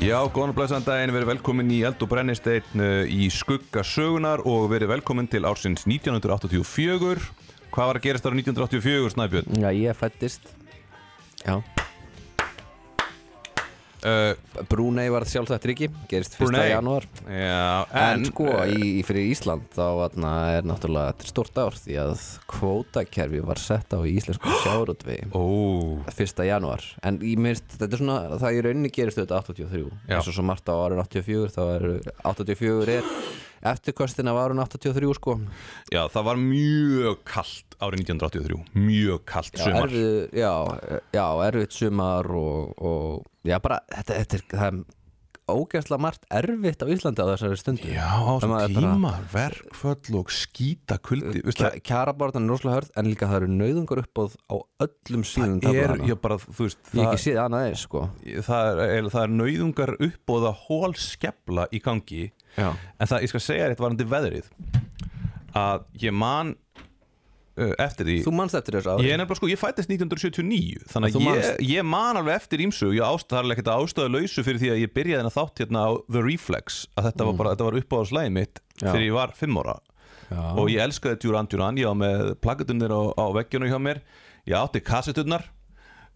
Já, góðan og blæsaðan daginn, verið velkomin í Eld og Brennisteinn uh, í skugga sögunar og verið velkomin til ársins 1984. Hvað var að gerast ára 1984, Snæbjörn? Já, ég fættist Já Uh, Brunei var sjálfsagt ríki Gerist 1. Brunei? janúar já, En, en, sko, í, fyrir Ísland þá vatna, er náttúrulega þetta er stort ár því að kvótakerfi var sett á íslensku sjárótvegi Ó, 1. janúar En þetta er svona, það í rauninni gerist þetta 83 Já. eins og svo margt á árun 84 þá er 84 er eftirkostin af árun 83 sko. Já, það var mjög kallt árið 1983, mjög kallt Já, sumar. erfið, já, já, erfitt sumar og, og já, bara, þetta, þetta er, það er ógæslega margt erfitt á Íslandi á þessari stundu. Já, á þessum tíma, verkföll og skýta kuldi, veist það, Kjarabortan er rosalega hörð en líka það eru nauðungar uppbóð á öllum síðum það er, já bara, þú veist, Ég ekki séð annað eins sko. Það er, það er nauðungar uppbóða hól skepla í gangi Já, En það, ég skal segja eitt varandi veðrið að ég man uh, eftir því þú manst eftir þessu ári Ég er nefnilega sko, ég fættist 1979 þannig Þú að ég, manst. ég man alveg eftir ímsu ég ástæðarlega ekkert ástæðu lausu fyrir því að ég byrjaði þennan þátt hérna á The Reflex að þetta var bara, þetta var uppáðarslæði mitt Mm. Já. þegar ég var fimm ára Já. og ég elskaði Duran Duran, ég var með plakatunir á, á veggjunu hjá mér ég átti kasseturnar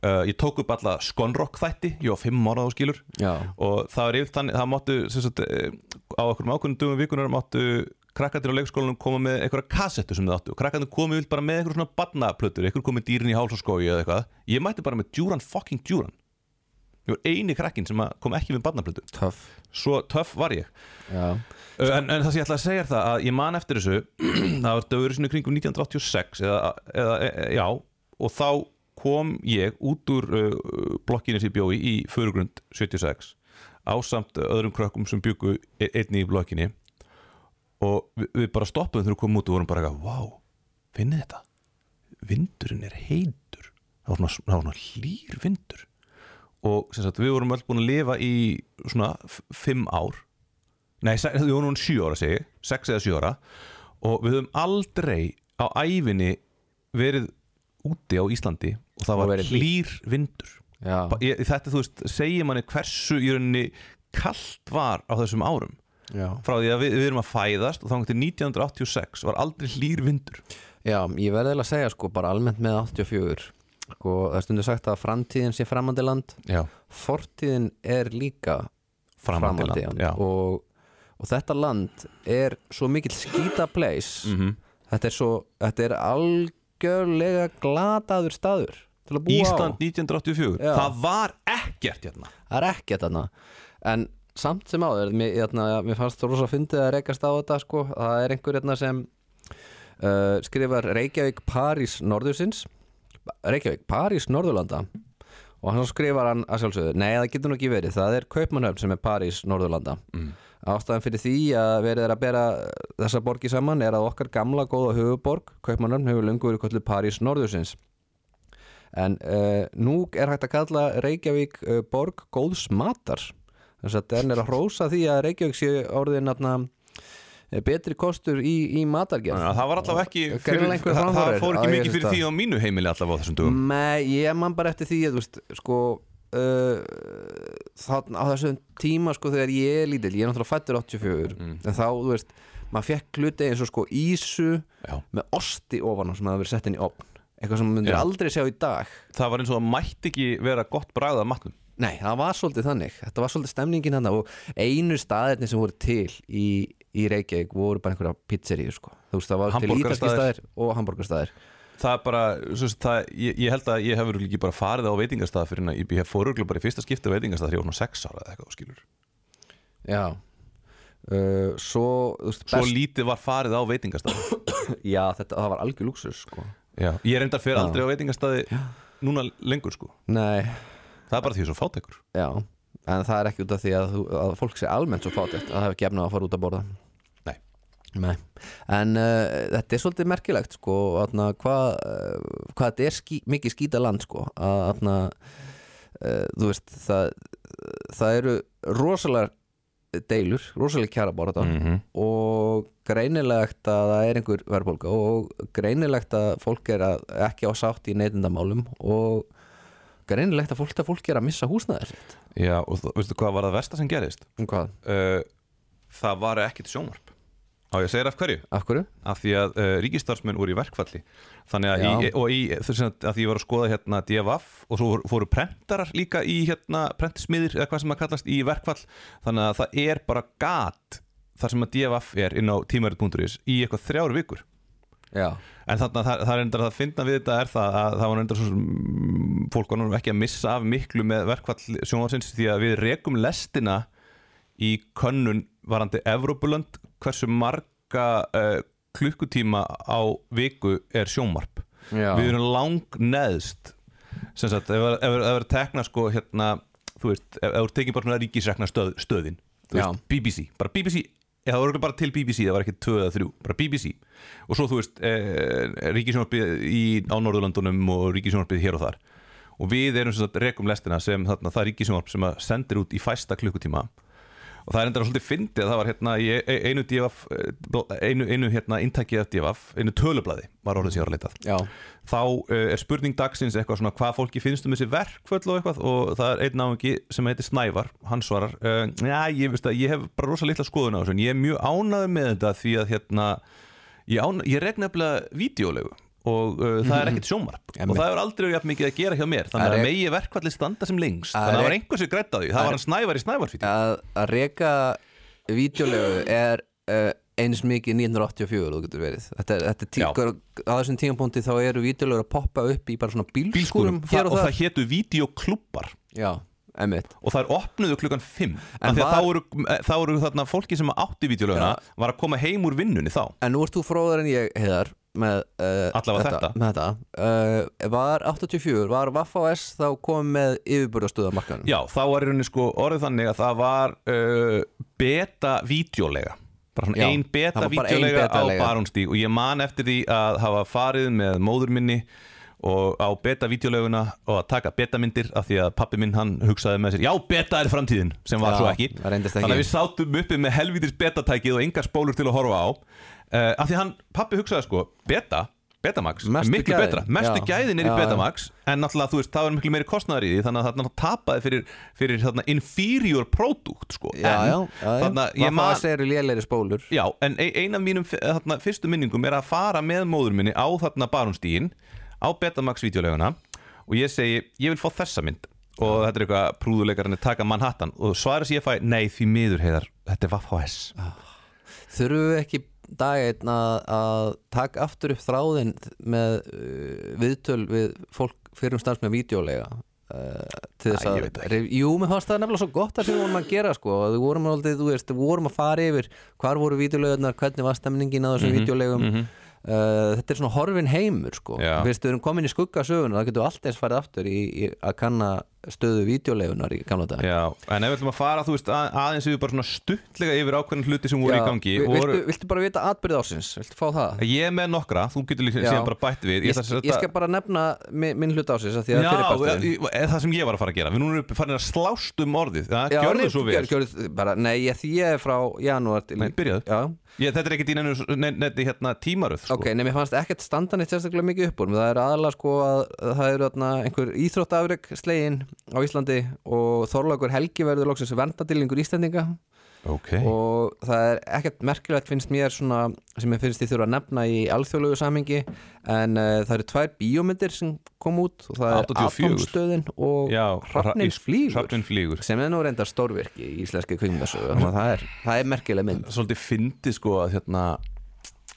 uh, ég tók upp alla Skonrock þætti ég var fimm ára á skilur. Já, og það var yfir þannig, það máttu sagt, eh, á okkur ákveðnum dugum vikunar máttu krakkandir á leikskólanum koma með einhverja kassettu sem þið áttu. Og krakkandir komið vilt bara með einhverjum svona barnaplötur, einhver komið dýrin í háls og skói eða eitthvað, ég mætti bara með Duran fucking Duran ég var eini krakkin sem kom ekki með barnaplötu. Töff. Svo töff var ég. Já, Uh, en, en það sem ég ætla að segja er það að ég man eftir þessu það var dögur sinni kringum 1986 eða, eða e, e, já og þá kom ég út úr uh, blokkinu sem ég bjói í Förugrund 76 ásamt öðrum krökkum sem byggu einni í blokkinni. Og við, bara stoppuðum þegar við komum út og vorum bara eitthvað, wow, finnið þetta? Vindurinn er heitur. Það var svona, svona hlýr vindur. Og sagt, við vorum öll búin að lifa í svona f- fimm ár. Nei, við vorum núna sjö ára segi, ég, sex eða sjö ára. Og við höfum aldrei á ævinni verið úti á Íslandi og það var hlýr. vindur. Ég, Þetta, þú veist, segir manni hversu í rauninni kallt var á þessum árum? Já. Frá því að við, við erum að fæðast og þá til 1986 var aldrei hlýr vindur. Já, ég verði að segja sko bara almennt með 84 sko, það er stundu sagt að framtíðin sé framandi land. Já, fortíðin er líka framandi framandi land og, og þetta land er svo mikill skýta place Mhm. þetta er svo þetta er algjörlega glataður staður Ísland á 1984 Já. Það var ekkert hérna. Það er ekkert þarna. En samt sem áður mér, hérna, mér fannst þú rosa fyndið að reykast á þetta sko. það er einhver hérna sem uh, skrifar Reykjavík París Norðursins. Reykjavík París Norðurlanda. Og hann skrifar hann að sjálfsögðu nei það getur nú ekki verið, það er Kaupmannhöfn sem er París Norðurlanda. Mm. Ástæðan fyrir því að verið er að bera þessa borgi saman er að okkar gamla góða höfuborg, Kaupmannhöfn hefur lengur verið kallið París Norðursins. En uh, nú er hægt að kalla Reykjavík uh, borg góðs matar. Þess að den er að hrósa því að Reykjavík sé orðin atna, betri kostur í, í matargerð. Það var allavega ekki fyrir, það, það fór ekki mikið fyrir því á mínu heimili allavega á þessum dugum Nei, ég man bara eftir því að sko uh, þann, á þessum tíma sko þegar ég er lítill, ég er náttúrulega fættur 84 Mm. en þá, þú veist, maður fekk hluti eins og sko ísu Já. með osti ofan á sem það verið sett inn í opn eitthvað sem maður aldrei sjá í dag. Það var eins og það mætti ekki vera gott bragð af matnum. Nei, það var svolítið þannig. Þetta var svolítið stemningin hann og einu staðirni sem voru til í, í Reykjavík voru bara einhverja pizzeríu sko. þú veist, það var til ítalski staðir og hamburgerstaðir Það bara, svo, sem það, ég, ég held að ég hefur ekki bara farið á veitingastað fyrir en ég hef fóruglega bara í fyrsta skipti á veitingastað þegar ég var svona sex ára eða eitthvað skilur Já uh, Svo, veist, Svo lítið var farið á veitingastað Já, þetta, það var algjör luxus sko. Já. Ég reyndar fyrir Já. aldrei á veitingastaði núna lengur sko Nei, Það er bara því ég er svo fátækur já En það er ekki út af því að, þú, að fólk sé almennt svo fátækt að það hefur gefnað að fara út að borða. Nei. En uh, þetta er svolítið merkilegt sko, atna, hvað, uh, hvað þetta er skí, mikið skýta land sko, að atna, uh, þú veist það, það eru rosalega deilur, rosalega kjara bara mm -hmm. og greinilegt að það er einhver verðbólga og greinilegt að fólk er að, ekki á sátt í neytindamálum og greinilegt að fólk, að fólk er að missa húsnæðir sitt Já, og þú- veistu hvað var það versta sem gerist? um hvað? Það var ekkit sjónvarp Á ég þér af hverju? Af hverju? af því að uh, ríkistarsmenn voru í verkfalli þannig að, Já. í, og í, þess að, að ég var að skoða hérna DFF og svo voru, fóru prentarar líka í hérna prentsmiðir eða hvað sem að kallast í verkfall þannig að það er bara gat þar sem að DFF er inn á tímarit.is í eitthvað þrjár vikur Já, en þannig að það, það er endur að finna við þetta er það að það var endur svo sem fólk var nú ekki að missa af miklu með verkfall sjónvarsins því að við rekum lestina í könnun varandi Evrópuland hversu marga uh, klukkutíma á viku er sjónvarp. Já. við erum lang neðst sem sagt, ef það er tekna sko hérna, þú veist, ef ef þú tekið bara svona ríkisrekna stöð, stöðin veist, BBC, bara BBC það voru bara til BBC, það var ekki 2 eða 3 bara BBC og svo þú veist eh, ríkisjónvarpið á Norðurlandunum og ríkisjónvarpið hér og þar. Og við erum sem sagt rekum lestina sem þarna, það ríkisjónvarp sem að sendir út í fæsta klukkutíma og það er endur svolítið fyndið að það var hérna í e- einu DFF eh, einu, einu hérna inntækið af DFF einu tölublaði var orðið sér að leitað Já, þá uh, er spurning dagsins eitthvað svona hvað fólki finnst um þessi verkföll og eitthvað og það er einn náungi sem heitir Snævar hann svarar, uh, já ég veist að ég hef bara rosa litla skoðun á þessu en ég er mjög ánæður með þetta því að hérna ég, ána, ég reg nefnilega vídeolegu og uh, það er ekkert sjónvarp. Einmitt. og það er aldrei jafn mikið að gera hjá mér. Þannig Að að megi verkfalli standa sem lengst. Þannig að það var rek- einhver sem grætt á því, það Að var hann Snævar í Snævarsvíti að, að reka vídeolegu er uh, eins mikið 1984 þú getur verið. Þetta er, þetta tí, Já. á þessum tímapunkti þá eru vídeolegur að poppa upp í bara svona bílskúrum og, þar. það hétu videoklubbar Já, emmitt og það er opnuðu klukkan 5 En en var- þá eru, þá eru þarna fólki sem átti vídeolöguna var að koma heim úr vinnunni þá. En nú ert þú fróðar en ég, heiðar með uh, Allavega þetta. með þetta. Uh, Var 84, var Vaffa OS þá komið með yfirbúrastöðamarkanum Já, þá var í rauninni sko orðið þannig að það var uh, beta-vídeolega bara svona Já, ein það var bara ein beta-vídeolega á betalega. Barónstíg og ég man eftir því að hafa farið með móður minni og á beta-vídeoleguna og að taka betamyndir af því að pappi minn hann hugsaði með sér já, beta er framtíðin, sem var Já, svo ekki það ekki. þannig að við sátum uppi með helvítis betatækið og engar spólur til að horfa á uh, af því að hann, pappi hugsaði sko beta, Betamax, Mestu miklu gæðin. betra mestu gæðin er í Já, já. Betamax en náttúrulega þú veist, það var miklu meiri kostnaðar í því þannig að það tapaði fyrir, fyrir þarna, inferior product sko. Já, en Vaffa man, OS eru lélegri spólur já, en ein ein af mínum þarna, fyrstu minningum er að fara með móður minni á þarna barónstígin á Betamax videoleguna og ég segi, ég vil fá þessa mynd. Og þetta er eitthvað prúðuleikarinn taka Manhattan. Og svarið sem ég fæ, nei því miður heiðar, þetta er VHS Þurfum við ekki dag einn að, að taka aftur upp þráðin með uh, viðtöl við fólk fyrir um stans með vídeolega uh, til þess að rif- Jú, mér fannst það nefnilega svo gott að við vorum að gera sko, við vorum, vorum að fara yfir hvar voru vídeolegarnar, hvernig var stemningin á þessum mm vídeolegum mhm. Uh, þetta er svona horfin heimur sko. Já. Við erum komin í skuggasögun það getur allt eins farið aftur í, í að kanna stöðu vídeolegunar í gamla dag Já, en ef við ætlum að fara, þú veist, að, aðeins yfir bara svona stuttlega yfir ákveðin hluti sem voru í gangi Vi- voru, viltu, viltu bara vita atbyrð ásins, viltu fá það? Ég með nokkra, þú getur líka Já. síðan bara bætt við. Ég, ætla að ég, skal bara nefna minn, minn hlut ásins að því að Já, ég- ég- það sem ég var að fara að gera. Við núna erum farin að slást um orðið. Já, Gjörðu svo vel. Nei, ég, ég er frá janúar ég, Þetta er ekkert í neinu ne, ne, hérna, tímaröð sko. ok, nei, mér fannst ekkert standa neitt sérstaklega mikið upp úr Það er aðalega sko að að það eru þarna, einhver íþróttafreg slegin á Íslandi og Þorlákur Helgi verður loksins verndadýlingur Íslendinga Ok og það er ekkert merkilegt finnst mér svona sem ég finnst ég þurfa að nefna í alþjóðlegu samhengi en uh, það eru tvær bíómyndir sem kom út og það er 84. Atomstöðin og Hrafnin Ra- flýgur sem er nú reyndar stórvirki í íslenski þannig að það er, það er merkileg mynd Svolítið fyndi sko að, hérna,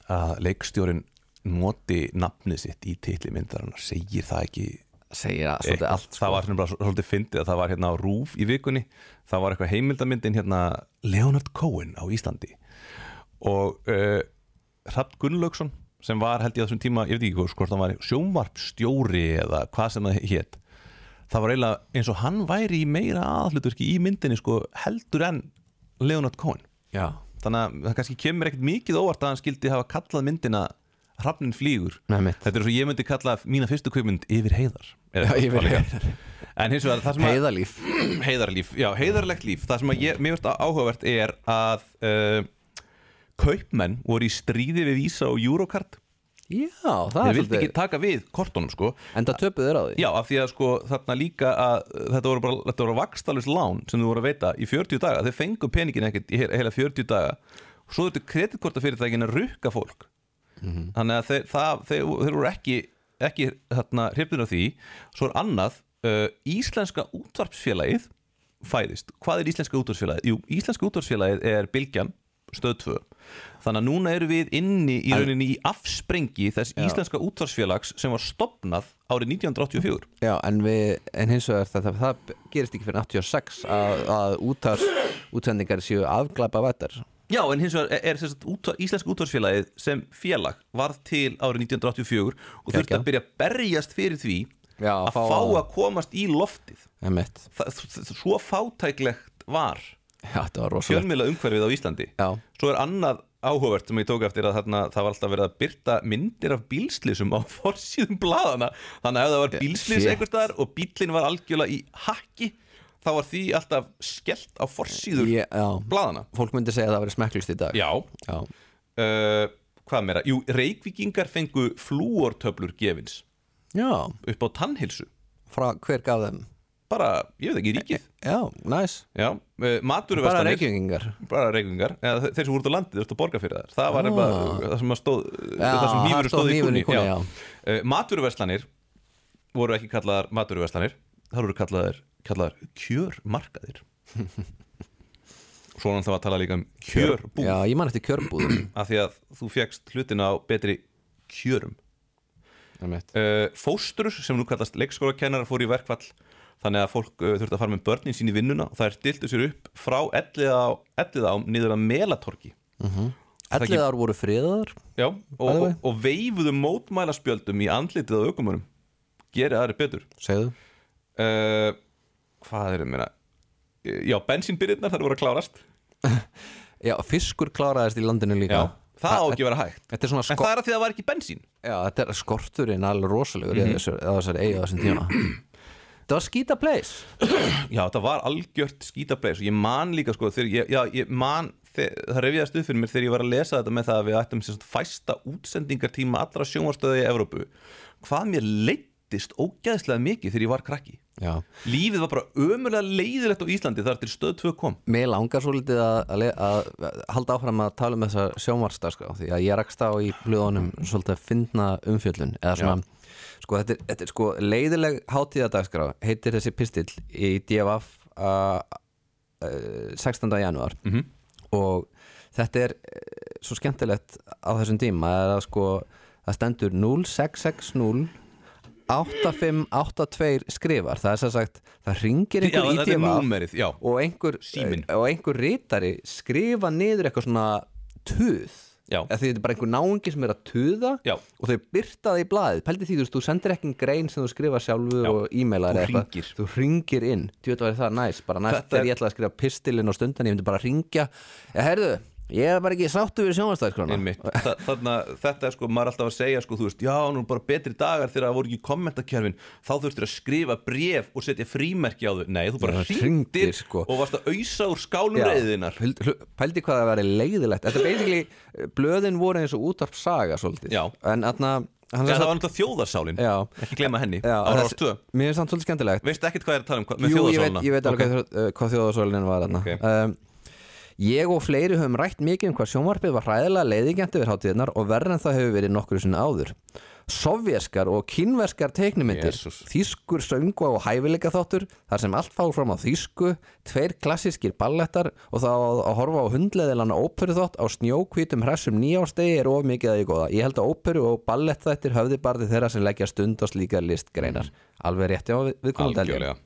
að leikstjórin noti nafnið sitt í titli myndarinnar segir það ekki segir það svolítið allt sko. það var svolítið fyndið að það var hérna á Rúf í vikunni það var eitthvað heimildamyndin hérna Leonard Cohen á Íslandi. Og uh, Hrafn Gunnlaugsson sem var held ég á þessum tíma, ég veit ekki hvort hann var sjónvarpstjóri eða hvað sem það hétt það var eiginlega eins og hann væri í meira aðhlutverki í myndinni sko heldur en Leonard Cohen. Já, þannig að það kannski kemur ekkert mikið óvart að hann skildi hafa kallað myndina Hrafnin flýgur. Mitt. Þetta er svo ég myndi kalla mína fyrstu kvikmynd yfir heiðar. Já, yfir heiðar. En hins vegar, það sem að heiðalíf heiðarlíf, já, heiðarlegt líf. Það sem að ég, mér finnst áhugavert er að uh, kaupmenn voru í stríði við Visa og Eurocard. Já, það þeir er vildi ekki svolítið taka við kortunum sko. En það töpuð er á því. Já, af því að sko þarna líka að þetta voru bara, þetta voru vakstalus lán sem þú voru að veita í 40 daga, þeir fengu peningin ekkert í he- heila 40 daga. Svo þurftu kreditkortafyrirtækin að rukka fólk þannig að þeir, það, þeir, þeir voru ekki ekki þarna hrifnir af því. Svo er annað, uh, Íslenska útvarpsfélagið fæðist. Hvað er Íslenska útvarpsfélagið? Jú, Íslenska útvarpsfélagið er Bilgjan stöð 2 þannig að núna eru við inni í rauninni í afsprengi þess Já. Íslenska útvarpsfélags sem var stopnað árið 1984 Já, en, við, en hins vegar það, það, það gerist ekki fyrir 86 að, að útars, útsendingar séu afglapa vættar Já, en hins vegar er, er sem sagt, út, Íslenska útvarpsfélagið sem félag varð til árið 1984 og þurfti að byrja að berjast fyrir því Já, að fá að komast í loftið. Það, svo fátæklegt var var fjölmiðla umhverfið á Íslandi. Já, Svo er annað áhugavert sem ég tók eftir að þarna, það var alltaf verið að byrta myndir af bílslýsum á forsíðum blaðana þannig að það var bílslýs shit. einhvers staðar og bílinn var algjörlega í hakki þá var því alltaf skellt á já. blaðana Fólk myndi segja að það væri smekklust í dag. Já, Já, uh, hvað meira? Jú, reykvíkingar fengu flúortöflur gefins. Já. Upp á tannhilsu frá hver gaf þeim? Bara, ég veit ekki, ríkið. Já, næs Já, uh, Bara reykjöfingar bara þe- þeir sem voru út á landið þurftu að borga fyrir þær, það var Ah. eitthvað það sem stóð, það sem það hýfur stóð í kunni, já. Uh, maturverslanir voru ekki kallaðar maturverslanir það voru kallaðar, kallaðar kjörmarkaðir. Svo náttúrulega að tala líka um kjörbúð. Já, ég man eftir kjörbúðum af því að þú fegst hlutina á betri kjörum. Uh, fóstrur sem nú kallast leikskólakennarar fór í verkfall þannig að fólk uh, þurfti að fara með börnin sín í vinnuna. Og það er stiltu sér upp frá elliða á niður að melatorki Það ekki- Ellið ár voru friðaðar Já, og, og, og veifuðu mótmælaspjöldum í andlitið á aukumunum geri aðri betur. Segðu. Uh, hvað er það meina já, bensínbyrðirnar þar voru að klárast. Já, fiskur kláraðist í landinu líka. Já, það á ekki að vera hægt. er en skort það er að því að það var ekki bensín. Já, þetta er skorturinn alveg rosalegur mm -hmm. á þessari eigu á þessum tíma. Það var skýta place. Já, þetta var algjört skítapleis og ég man líka sko, þegar ég, já, ég man þe- það reyfiðast upp fyrir mér þegar ég var að lesa þetta með það að við ættum fæsta útsendingartíma allra sjónvarstöðu í Evrópu. Hvað mér leittist ógæðslega mikið þegar ég var krakki Já Lífið var bara ömurlega leiðilegt á Íslandi þar til stöð 2 kom Mér langar svo litið að, að, að, halda áfram að tala um þessa sjónvarsdagskrá því að ég rakst á í blöðunum svolítið að finna umfjöllun eða svona, sko þetta er, þetta er sko leiðileg hátíðadagskrá heitir þessi pistill í DFF uh, uh, 16. januar Mhm. og þetta er uh, svo skemmtilegt á þessum tíma að sko það stendur 0660 8582 skrifar. Það er sem sagt, það ringir Já, einhver í þetta er DFF númerið, já. og einhver, og einhver ritari skrifa niður eitthvað svona Já. eða því þetta er bara einhver náungi sem er að tuða Já. og þau byrta það í blaðið. Pældi því þú þú sendir ekki en grein sem þú skrifa sjálfur Já. og e-mailar eða eitthvað. þú ringir inn, djúið væri það næs. Bara næst Þetta er- ég ætla að skrifa pistilinn og stundan ég myndi bara ringja, ja, herðu ég er bara ekki sáttu við sjónvastæðskrona Einmitt. Þa, þarna, þetta er sko, maður er alltaf að segja sko, þú veist, já, nú er bara betri dagar þegar það voru ekki kommentarkerfin, þá þurftir að skrifa bref og setja frímerki á þau Nei, þú bara hringdir sko. og varst að ausa úr skálum reyðinar pældi hvað það væri leiðilegt þetta er basically, blöðin voru eins og útarp saga svolítið, Já. en aðna Já, það var náttúrulega þjóðarsálin Já. Ekki gleyma henni, Já, á þess- rástöð Mér finnst það svolítið skemmtilegt Veistu ekkert hvað er að tala um með Jú, ég veit, þjóðarsálina? ég veit alveg okay. hvað, þjóðarsólinin var þarna Ok. um, Ég og fleiri höfum rætt mikið um hvað sjónvarpið var hræðilega leiðingjant yfir hátíðnar og verður en það hefur verið nokkru sinni áður. Sovjeskar og kínverskar teiknumyndir Jesús. Þýskur söngu og hæfileika þáttur þar sem allt fá fram á þýsku tveir klassískir ballettar og þá að, horfa á hundleðilana óperu þátt á snjókvítum hressum nýjástegi er of mikið að ég góða. Ég held að óperu og ballett þættir höfði barði þeirra sem leggja stund á slíkar listgreinar. Alveg rétti á við, viðkomandi held ég. Algjörlega.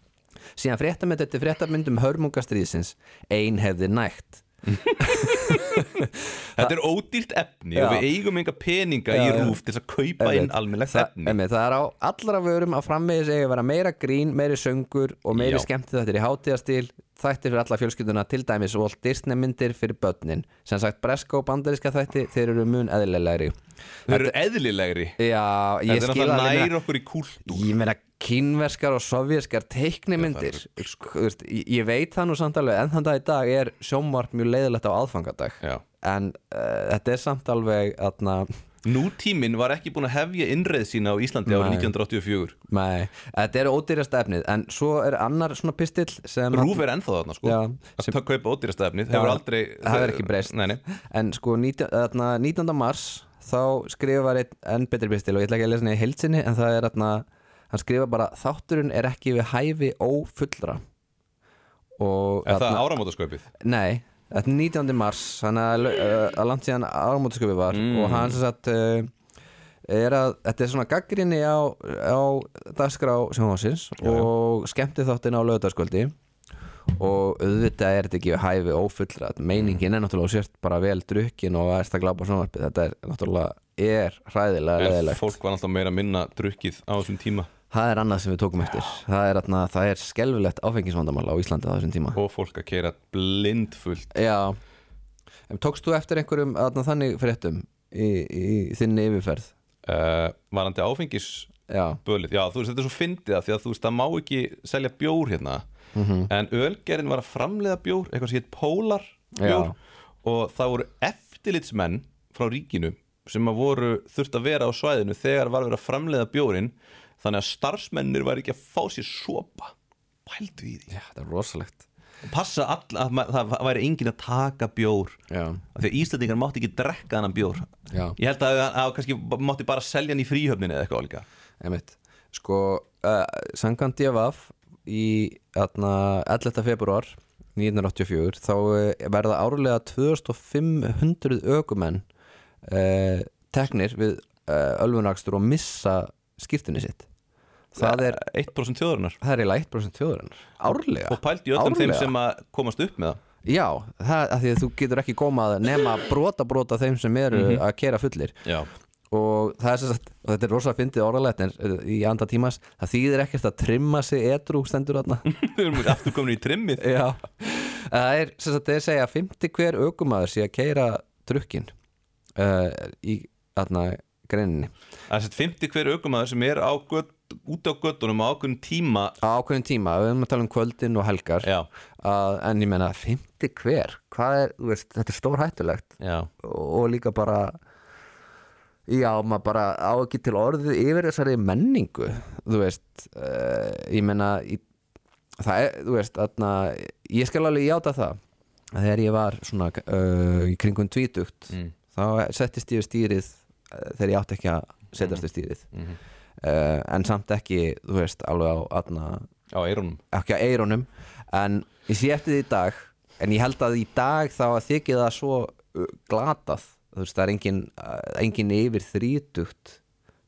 Síðan fréttamynd eftir fréttamyndum hörmungastriðsins ein hefði nægt Þetta er ódýrt efni Já. og við eigum enga peninga Já, í rúf til að kaupa Einmitt. inn almennlegt efni emi, það er á allra vörum að framvegis eigi að vera meira grín, meiri söngur og meiri skemmti þetta er í hátíðastil þætti fyrir alla fjölskylduna til dæmis Walt Disney myndir fyrir börnin. Sem sagt breska og bandaríska þætti þeir eru mun eðlilegri. Þeir eru eðlilegri? Já, ég er skil náttúrulega alveg nær okkur í kúltúr. Ég meina kínverskar og sovjerskar teiknimyndir. Sko. Ég, veit það nú samt alveg en þann dag í dag er sjómvarp mjög leiðilegt á aðfangadag. Já. en uh, þetta er samt alveg atna, Nútíminn var ekki búin að hefja innreið sína á Íslandi árið Nei. 1984 nei, þetta er ódýrasta efnið en svo er annar svona pistill Rúf er ennþá þarna sko Já, að sem... kaupa ódýrasta efnið hefur aldrei það hefur ekki breyst nei, nei. en sko 19, atna, 19. mars þá skrifar einn enn betri pistil og ég ætla ekki að lesa henni í heilsinni en það er atna, hann skrifa bara þátturinn er ekki við hæfi ófullra og Er það áramótasköpið? Nei, þetta er 19. mars þannig að, uh, að langt síðan áramótasköpi var Mm. og hann sem sagt uh, er að þetta er svona gaggrinni á, á dagskrá sjónhásins og skemmti þáttin á lögðarskvöldi og auðvitað er þetta ekki við hæfi ófullra meiningin er náttúrulega sért bara vel drukkin og erst að glápa sjónvarpið. Þetta er náttúrulega er hræðilega En fólk var alltaf meira að minna drukkið á þessum tíma það er annað sem við tókum eftir. Það er, atna, það er skelfilegt áfengisvandamál á Íslandi á þessum tíma. Og fólk að keira blindfullt. Já. En Tókst þú eftir einhverjum atna, þannig fréttum í, í þinni yfirferð? uh, varandi áfengisbölið Já, þú veist, þetta er svo fyndið það því að þú veist, það má ekki selja bjór hérna. Mhm. en ölgerinn var að framleiða bjór eitthvað sem hétt Pólar bjór. Já. og það voru eftirlitsmenn frá ríkinu sem að voru þurft að vera á svæðinu þegar var verið að framleiða bjórin þannig að starfsmennir var ekki að fá sér sopa. Pældu í því. Já þetta er rosalegt. Passa all að það væri engin að taka bjór. Já, því að Íslandingar mátti ekki drekka þannig bjór. Já, ég held að, að, að kannski mátti bara selja hann í fríhöfninni eða eitthvað líka einmitt. Sko, uh, Sangan DFF í atna, 11. februar 1984 þá uh, verða árlega 2500 ökumenn uh, teknir við uh, ölfunakstur og missa skýrtunni sitt Það er, 1% þjóðarinnar. Það er eiginlega 1% þjóðurinnar Árlega. Og pældi í öllum þeim Árlega. sem að komast upp með það. Já, það, að því að þú getur ekki komað nema brota brota þeim sem eru að kera fullir. Já, og það er sem sagt, og þetta er rosa fyndið orðalegt en uh, í anda tímas, það þýðir ekkert að trimma sig edru stendur þarna. Við erum aftur komin í trimmið. Já, það er sem sagt, það er að segja að 50 hver aukumaður sé að keira drukkin uh, í þarna greininni það er sett 50 hver aukumæður sem er á gött, út á göttunum á ákveðin tíma. Á ákveðin tíma, við erum að tala um kvöldin og helgar. Uh, en ég menna 50 hver, hvað er, veist, þetta er stór hættulegt og, líka bara já, maður bara á ekki til orðið yfir þessari menningu þú veist uh, ég menna í, það er, þú veist atna, ég skal alveg játa það. Að þegar ég var svona uh, í kringum tvítugt Mm. þá settist ég við stýrið þegar ég átti ekki að setjast við stýrið. Mhm. uh, en samt ekki, þú veist, alveg á atna, á eyrunum. Ekki á eyrunum. En ég sé eftir því í dag en ég held að í dag þá að þykja það svo uh, glatað. Þú veist, það er engin, engin yfir þrítugt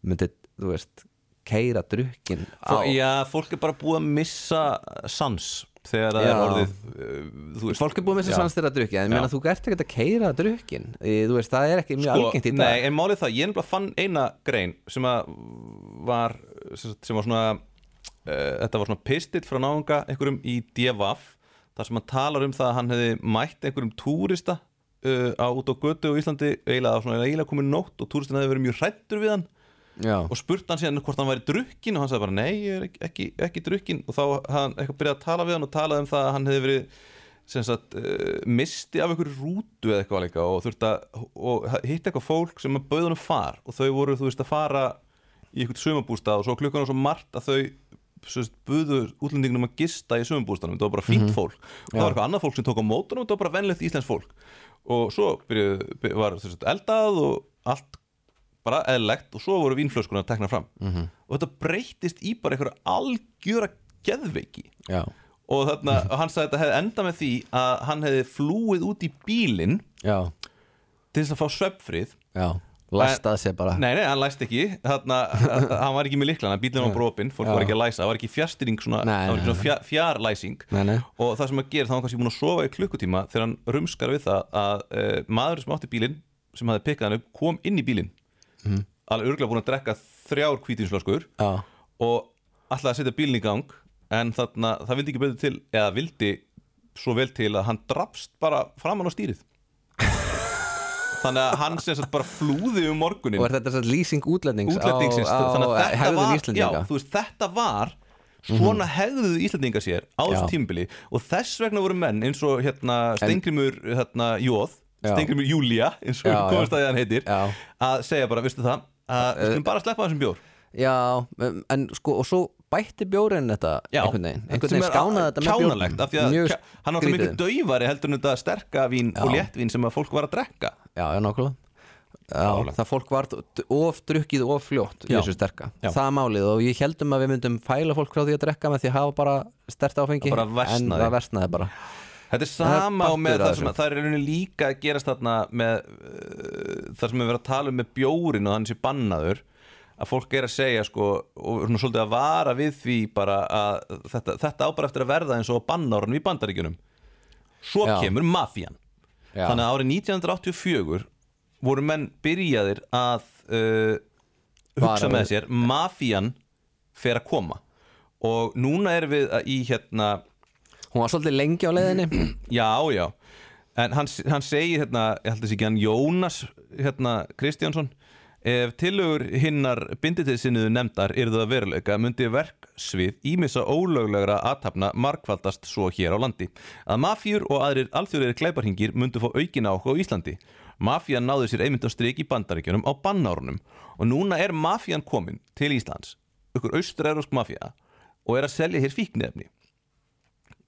myndi, þú veist, keira drukkin á já, fólk er bara búið að missa sans þegar það er orðið uh, fólk er búið með Já. þess að sannstyrra drukkin en meina þú ert ekki að keira drukkin það er ekki mjög algengt í dag. Sko, Nei, en málið það, ég nefnilega fann eina grein sem var sem var svona uh, þetta var svona pistill frá náunga einhverjum í DFF þar sem hann talar um það að hann hefði mætt einhverjum túrista uh, á út á götu á Íslandi eiginlega komið nótt og túristin hefði verið mjög hrættur við hann Já, og spurt hann síðan hvort hann væri drukkin og hann sagði bara nei, ég er ekki, ekki, ekki drukkin og þá hann eitthvað byrjað að tala við hann og talaði um það að hann hefði verið sagt, uh, misti af einhverju rútu eða eitthvað líka og þurfti að og hitti eitthvað fólk sem að bauð hann far og þau voru, þú veist, að fara í eitthvað sumabústað og svo klukkan var svo margt að þau sem sagt, buðu útlendingunum að gista í sumabústaðnum, það var bara fínt fólk. Og það var eitthvað annað fólk sem tók á mótunum og það var bara venlegt íslensk fólk. Og svo byrjuð, byrjuð, var eldað og allt bara eðlegt og svo voru vínflöskunar að tekna fram. -hmm. og þetta breytist í bara einhverja algjöra geðveiki. Já, og þarna, hann sagði að þetta hefði enda með því að hann hefði flúið út í bílinn já, til þess að fá svefnfrið. Já. Lastað sér bara. Nei, nei, hann læst ekki. Þarna, hann var ekki með liklana, bílinn var bropinn fólk Já. var ekki að læsa, það var ekki Nei, það var ekki fjár, nei, og það sem að gera, þá var hann kannski búin að sofa í klukkutíma þegar hann rumskar við það að uh, maður sem átti bílinn, sem hafði pikkað hann upp kom inn í bílinn Mhm. alveg örgulega búin að drekka þrjár hvítinsflöskur já, og ætlaði að setja bílinn í gang en þarna, það vildi ekki betur til eða vildi svo vel til að hann drafst bara framan á stýrið. Þannig að hann sem sagt bara flúði um morgunin og er þetta svo lýsing útlendings útlendingisins á, þannig að á þetta var, já, veist, þetta var svona hegðuðu Íslandinga sér á þessu tímbili og þess vegna voru menn eins og hérna Stengrimur hérna, Jóð. Stengrimur Júlía eins og Já, já. komast að hann heitir Já. að segja bara, veistu það að við skulum bara sleppa þessum bjór Já, en sko, og svo bætti bjórin þetta Já, einhvern veginn, einhvern veginn skánaði þetta með kjánalegt af því að hann miklu skrítið. daufari heldur en þetta sterka vín og Já. léttvín sem að fólk var að drekka Já, já, nákvæmlega Já, það fólk var of drukkið of fljótt í Já. þessu sterka Já. það málið og ég heldum að við myndum fæla fólk frá því að drekka með því að hafa bara stert áfengi Það en það versnaði bara Þetta er Það er sama og með það sem þessu. það er líka að gerast þarna með uh, það sem við verðum að tala um með bjórin og hann sé bannaður að fólk er að segja sko og svona svolítið að vara við því bara að þetta, þetta á bara eftir að verða eins og bannárun í bandaríkjunum svo Já. kemur mafían Já. þannig að árið 1984 voru menn byrjaðir að uh, hugsa með við. sér mafían fer að koma og núna erum við að- í hérna Hún var svolítið lengi á leiðinni. Já, já. En hann, hann segir hérna, ég held þessi ekki hann Jónas hérna, Kristjánsson Ef tillögur hinnar binditiðsinniðu nefndar yrðu að veruleika myndi verksvið ímissa ólöglegra aðtapna markvaldast svo hér á landi. Að mafjur og aðrir alþjóðir kleiparhingir myndu fá aukin áhuga á Íslandi. Mafían náði sér einmitt á strik í bandaríkjunum á bannárunum. Og núna er mafían komin til Íslands. Ykkur austur-eurósk mafía og er að selja hér fíknefni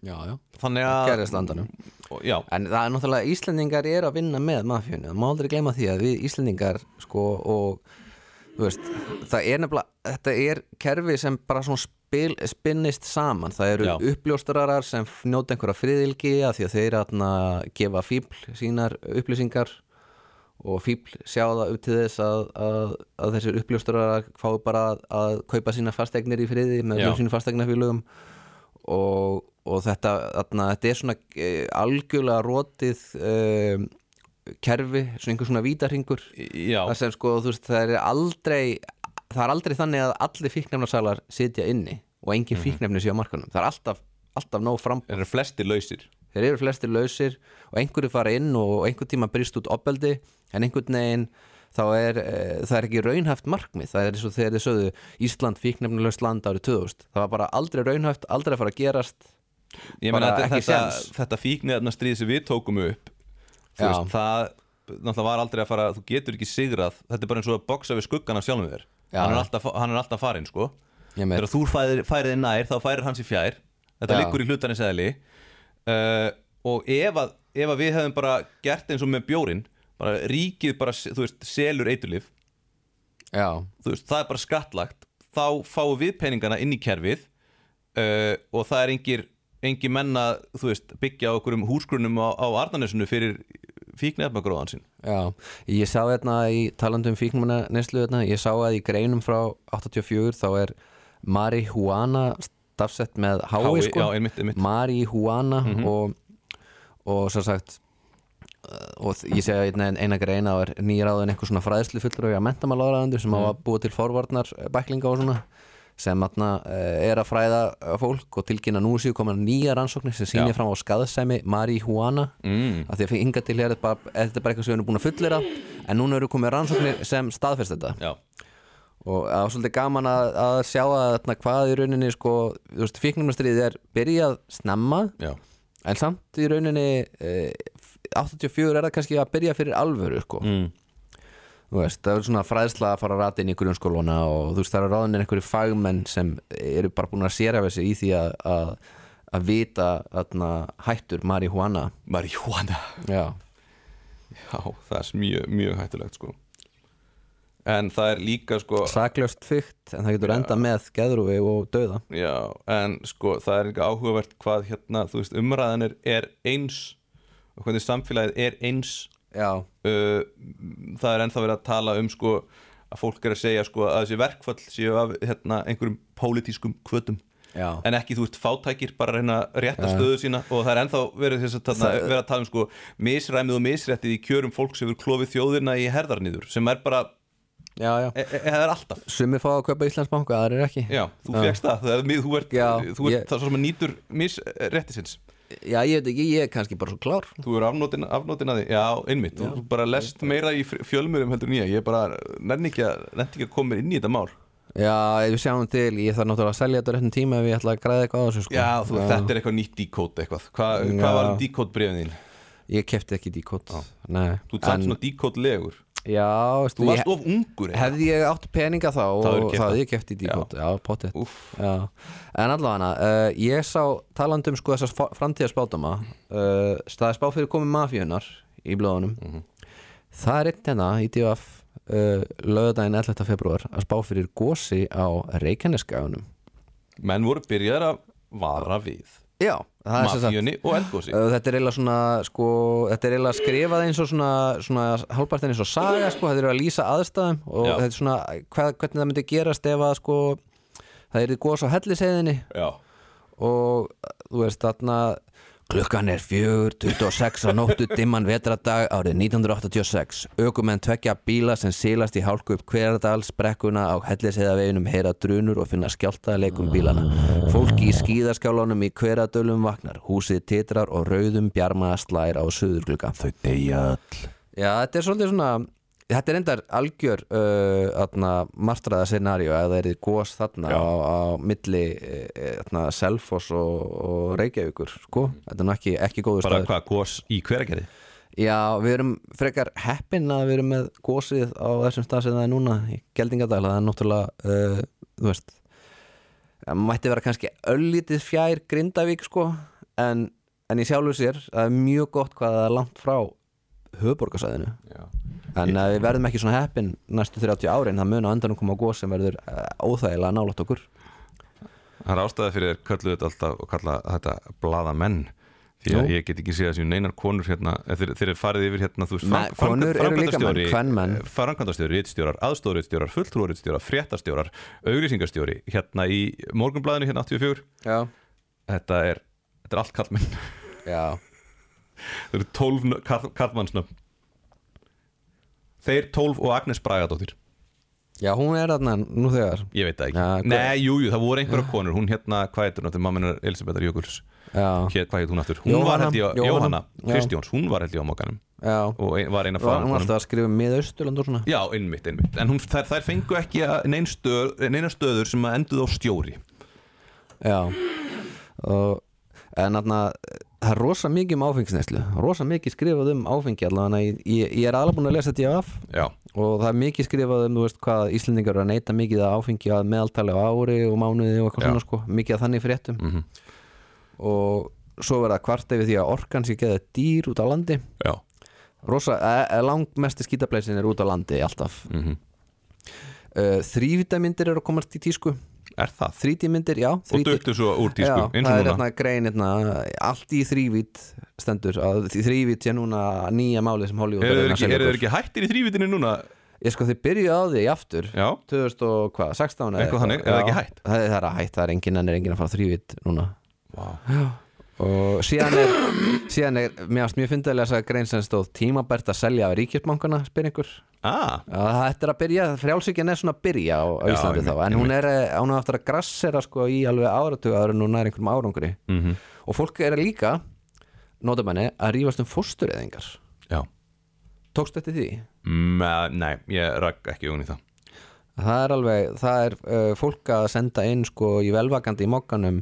Já, já. Þannig að Gerðist landanum og- Já, En það er náttúrulega, Íslendingar eru að vinna með mafíunni, það má aldrei gleyma því að við Íslendingar, sko, og þú veist, það er nefnilega þetta er kerfi sem bara svona spil, spinnist saman, það eru Já. uppljóstararar sem njóta einhverja friðilgi að því að þeir atna, gefa fíbl sínar upplýsingar og fíbl sjá það upp til þess að, að, að þessir uppljóstararar fái bara að, að kaupa sína fastegnir í friði með sínum fastegnafélögum og, og þetta, þarna, þetta er svona e, algjörlega rótið e, kerfi, svona einhver svona vítarhingur það sem sko, það er aldrei það er aldrei þannig að allir fíknefnarsalar sitja inni og engin fíknefni sé á markanum, það er alltaf, alltaf nóg fram þeir eru flestir lausir. Þeir eru flestir lausir og einhverju fara inn og einhver tíma brist út opbeldi en einhvern veginn þá er e, það er ekki raunhæft markmið. Það er eins og þegar þið sögðu Ísland fíknefnilegst land árið 2000 það var bara aldrei raunhæft, aldrei að fara að gerast Ég meina þetta, þetta, þetta fíkniðarna stríð sem við tókum upp veist, það náttúrulega var aldrei að fara, þú getur ekki sigrað. Þetta er bara eins og að boksa við skuggan af sjálfum þér. Hann er alltaf, hann er alltaf farinn sko. Þegar þú færir þið nær þá færir hans í fjær. Þetta Já. liggur í hlutarins eðli. Uh, og ef að, ef að við hefum bara gert eins og með bjórin bara ríkið bara, þú veist, selur eiturlif veist, það er bara skattlagt. Þá fáum við peningana inn í kerfið uh, og það er engir, engir menna, þú veist, byggja á okkur um húsgrunum á, á Arnarnesinu fyrir fíknefnagróðan sinn. Já, ég sá hérna í talandum fíknumanna neslu hérna, ég sá að í greinum frá 84 þá er marihuana stafsett með hái sko, já, einmitt, einmitt. marihuana og, og svo sagt uh, og ég segja eina, eina greina og er nýráðin einhver svona fræðslu fullur og mentamálaðarandu sem hafa búið til forvarnar eh, bæklinga og svona sem atna, er að fræða eh, fólk og tilkynna nú séu koma nýja rannsóknir sem sýnir fram á skaðsemi marihuana mm. að því að hinga til hér er þetta bara, er þetta bara eitthvað sem við erum búin að fullera en núna eru komið rannsóknir sem staðfest þetta Já, og það var svolítið gaman að, að sjá að þarna, hvað í rauninni sko, fíknumastriðið er byrjað snemma já, en samt í rauninni eh, 84 er það kannski að byrja fyrir alvöru sko. mm. Veist, það er svona fræðsla að fara að rata inn í grunnskóluna og þú veist, það eru ráðinir einhverju fagmenn sem eru bara búin að séra við sig í því að, að, að vita þarna, hættur marihuana. Marihuana. Já, Já, það er mjög, mjög hættulegt sko. En það er líka sko saklaust fygt en það getur enda með geðrúfi og döða Já, en sko það er ekki áhugavert hvað hérna, þú veist, umræðan er, eins og hvernig samfélagið er eins uh, það er ennþá verið að tala um sko að fólk er að segja sko að þessi verkfall séu af hérna, einhverjum pólitískum kvötum já. En ekki þú veist fátækir bara að reyna að rétta stöðu sína. Og það er ennþá verið, þess þarna, verið að tala um sko misræmið og misréttið í kjörum fólk sem eru klofið þjóðina í herðarniður sem er bara, já, já. e e það er alltaf. Sumir fá að kaupa Íslandsbanka, aðrir ekki. Já, þú fegst það, það er, þú ert, Já, þú ert ég- það svo sem að nýtur misréttisins Já, ég veit ekki, ég er kannski bara svo klár. Þú eru afnótin, afnótin að því, já, einmitt. Þú bara lest meira í fjölmiðlum heldur en ég. Ég bara nenni ekki að, að koma inn í þetta mál. Já, við sjáum til, ég þarf náttúrulega að selja þetta réttum tíma ef ég ætla að græða eitthvað á þessu sko. Já, þú, þetta er eitthvað nýtt díkót eitthvað. Hva, Já. Hvað var díkót brefin þín? Ég kefti ekki díkót Þú samt svona díkót legur Já, veistu, Þú varst of ungur eitthvað. hefði ég átt peninga þá og Það hefði ég kefti díkót Já, potið en allavega uh, ég sá talandi um sko þessar framtíðarspátama uh, staði spá fyrir komið mafíunar í blóðunum Mhm. það er einn hérna í DF uh, lögðardaginn 11. februar að spá fyrir gósi á Reykjaneskaunum menn voru byrjaðar að vara við Já, Mafíunni og eldgósi Uh, Þetta er eiginlega svona sko, þetta er eiginlega skrifað eins og svona, svona hálfpartin eins og saga sko, þetta er að lýsa aðstæðum og Já. þetta er svona hvað, hvernig það myndi gerast ef að sko það er góðs á helliseiðinni. Og þú veist þarna klukkan er fjögur 26 á nóttu dimman vetradag árið 1986 aukumenn tvekja bíla sem sílast í hálku upp hverjadalsbrekkuna á helliseiðaveginum heyra drunur og finna skjáltaðleikum bílana fólki í skíðaskjálanum í hverjadölum vaknar. Húsið titrar og rauðum bjarma slær á suðurglugga. Þau deyja öll. Já, þetta er svolítið svona Þetta er endar algjör uh, martraða scenaríu að það er gós þarna Já. á, á milli uh, Selfoss og, og Reykjavíkur sko, þetta er nú ekki, ekki góður Bara staður. hvað, gós í hveragerði? Já, við erum frekar heppin að við erum með gósið á þessum stað sem það er núna í Geldingadal, það er náttúrulega uh, þú veist það mætti vera kannski öllítið fjær Grindavík sko. En, en í sjálfu sér, það er mjög gott hvað það er langt frá höfuborgarsæðinu en við verðum ekki svona heppin næstu 30 árin, það mun á endanum koma gós sem verður uh, óþægilega nálægt okkur. Það er ástæða fyrir þetta alltaf og kalla þetta blaðamenn því að Nú. ég get ekki séð þessu neinar konur hérna eh, þeir, þeir eru farið yfir hérna þú veist menn, kvenmenn. framkvæmdastjóri, ritstjórar, aðstórritstjórar fulltrúritstjórar, fréttastjórar, auglýsingastjóri hérna í morgunblæðinu hérna 84 Já, þetta er, þetta er allt kallmenn já, það eru 12 nö- kall, kallmannsnöfn þeir 12 og Agnes Bragadóttir. Já, hún er þarna nú þegar. Ég veit það ekki, Ja, nei, jú, jú, það voru einhverja konur. Hún hérna, hvað heitur hún, mamma Elisabethar Jökuls. Hér, hvað heit hún aftur? Hún var Jóhanna, held ég á Jóhanna. Kristjóns, hún var held ég á mokkanum já. Og ein, var eina Var hún fáum alltaf að skrifa með Austurland og svona. Já, einmitt, einmitt. En hún, þær, þær fengu ekki að- nein stöð, neina stöður sem að enduð á stjóri. Já. Og, En þarna það er rosa mikið um áfengisneislu rosa mikið skrifað um áfengi allavega. Ég, ég, ég er alveg búin að lesa þetta í af Já, og það er mikið skrifað um þú veist hvað Íslendingar eru að neyta mikið að áfengi að meðaltali á ári og mánuði og eitthvað Já. svona sko. Mikið að þannig fréttum. Mhm. og svo verða kvart yfir því að orkan sé geða dýr út á landi. E, e, langmesti skítapleisin er út á landi alltaf. Mm uh, þrývitamyndir eru að komast í tísku Er það? þrítímyndir, já Og þríti- döttu svo úr tísku, Já, eins það og er núna hérna grein hérna, allt í þrývít stendur að þrývít sé núna nýja máli sem Hollywood Eru að selja þeir okkur. ekki hættir í þrývitinu núna? Ég sko þið byrjuðu á því aftur Já, 2016 eða Eitthvað þannig, er það ekki Já, hætt? Það, það er hætt, það er engin en er engin að fara þrývít núna Vá. Og síðan er síðan er, mér ást mjög fyndið að lesa grein sem stóð tímabært að selja ríkisbankana spyr ykkur ah, þetta er að byrja, frjálsíkjan er svona að byrja á, Já, Íslandi þá en hún er, hún er aftur að grassera sko í alveg áratuga en hún er einhverjum árangri. Mm og fólk er líka notabenni að rífast um fóstureyðingar. Já. Tókst eftir því? Me, Nei, ég rak ekki í það. Það er alveg, það er uh, fólk að senda inn sko í velvakandi í mokkanum